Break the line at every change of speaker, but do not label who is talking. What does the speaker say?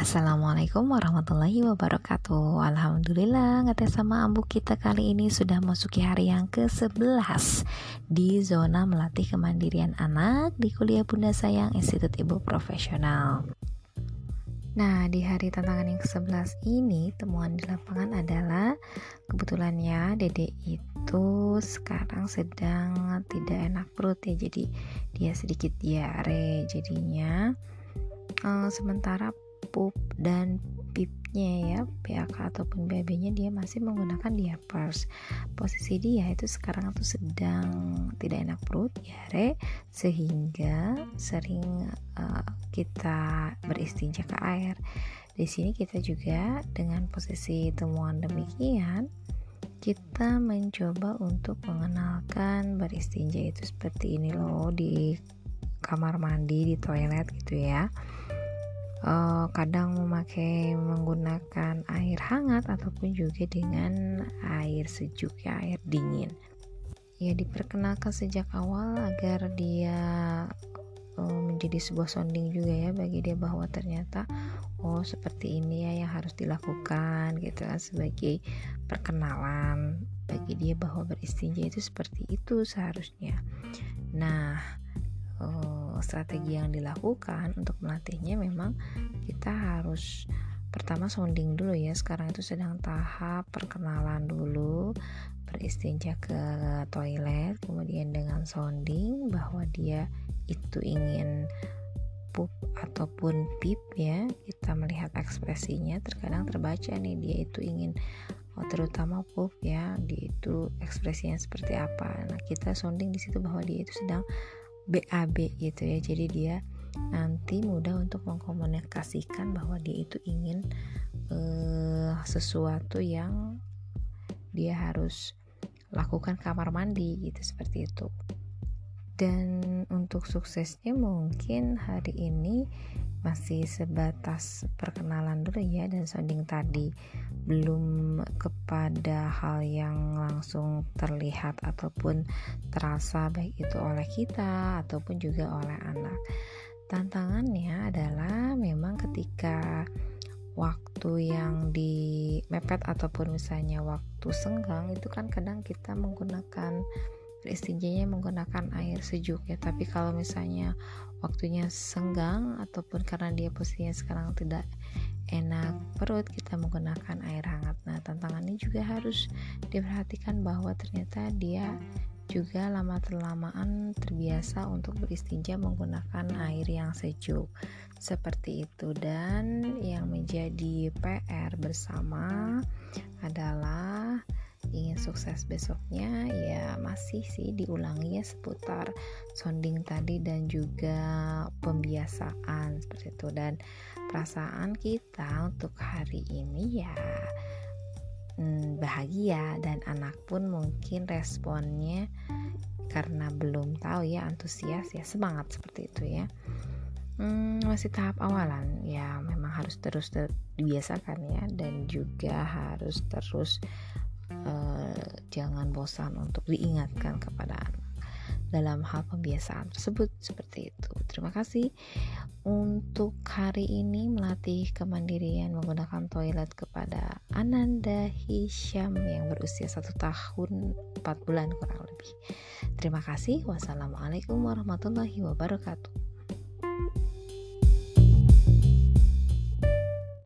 Assalamualaikum warahmatullahi wabarakatuh. Alhamdulillah ngetes sama ambu kita kali ini sudah masuki hari yang ke-11 Di zona melatih kemandirian anak di kuliah Bunda Sayang Institut Ibu Profesional. Nah di hari tantangan yang ke-11 ini temuan di lapangan adalah Kebetulannya dede itu sekarang sedang tidak enak perut ya Jadi dia sedikit diare jadinya. Uh, Sementara pup dan pipnya ya PAK ataupun BAB-nya dia masih menggunakan diapers posisi dia itu sekarang tuh sedang tidak enak perut diare sehingga sering uh, kita beristinja ke air. Di sini kita juga dengan posisi temuan demikian kita mencoba untuk mengenalkan beristinja itu seperti ini loh di kamar mandi di toilet gitu ya uh, kadang memakai menggunakan air hangat ataupun juga dengan air sejuk ya air dingin. Ya diperkenalkan sejak awal agar dia uh, menjadi sebuah sounding juga ya bagi dia bahwa ternyata oh seperti ini ya yang harus dilakukan gitu kan sebagai perkenalan bagi dia bahwa beristinja itu seperti itu seharusnya. Nah uh, strategi yang dilakukan untuk melatihnya memang kita harus pertama sounding dulu ya. Sekarang itu sedang tahap perkenalan dulu beristinja ke toilet kemudian dengan sounding bahwa dia itu ingin pup ataupun pip ya. Kita melihat ekspresinya terkadang terbaca nih dia itu ingin oh, terutama pup ya dia itu ekspresinya seperti apa. Nah kita sounding di situ bahwa dia itu sedang BAB gitu ya. Jadi dia nanti mudah untuk mengkomunikasikan bahwa dia itu ingin uh, sesuatu yang dia harus lakukan kamar mandi gitu seperti itu dan untuk suksesnya mungkin hari ini masih sebatas perkenalan dulu ya dan sounding tadi. Belum kepada hal yang langsung terlihat ataupun terasa baik itu oleh kita ataupun juga oleh anak. Tantangannya adalah memang ketika waktu yang di mepet ataupun misalnya waktu senggang itu kan kadang kita menggunakan beristinjanya menggunakan air sejuk ya. Tapi kalau misalnya waktunya senggang ataupun karena dia posisinya sekarang tidak enak perut kita menggunakan air hangat. Nah tantangannya juga harus diperhatikan bahwa ternyata dia juga lama terlamaan terbiasa untuk beristinja menggunakan air yang sejuk. Seperti itu. Dan yang menjadi PR bersama adalah ingin sukses besoknya ya masih sih diulangi ya seputar sounding tadi dan juga pembiasaan seperti itu. Dan perasaan kita untuk hari ini ya hmm, bahagia dan anak pun mungkin responnya karena belum tahu ya antusias ya semangat seperti itu ya. Hmm, masih tahap awalan ya memang harus terus ter dibiasakan ya dan juga harus terus uh, jangan bosan untuk diingatkan kepada anak dalam hal pembiasaan tersebut seperti itu. Terima kasih untuk hari ini melatih kemandirian menggunakan toilet kepada Ananda Hisham yang berusia satu tahun empat bulan kurang lebih. Terima kasih. Wassalamualaikum warahmatullahi wabarakatuh.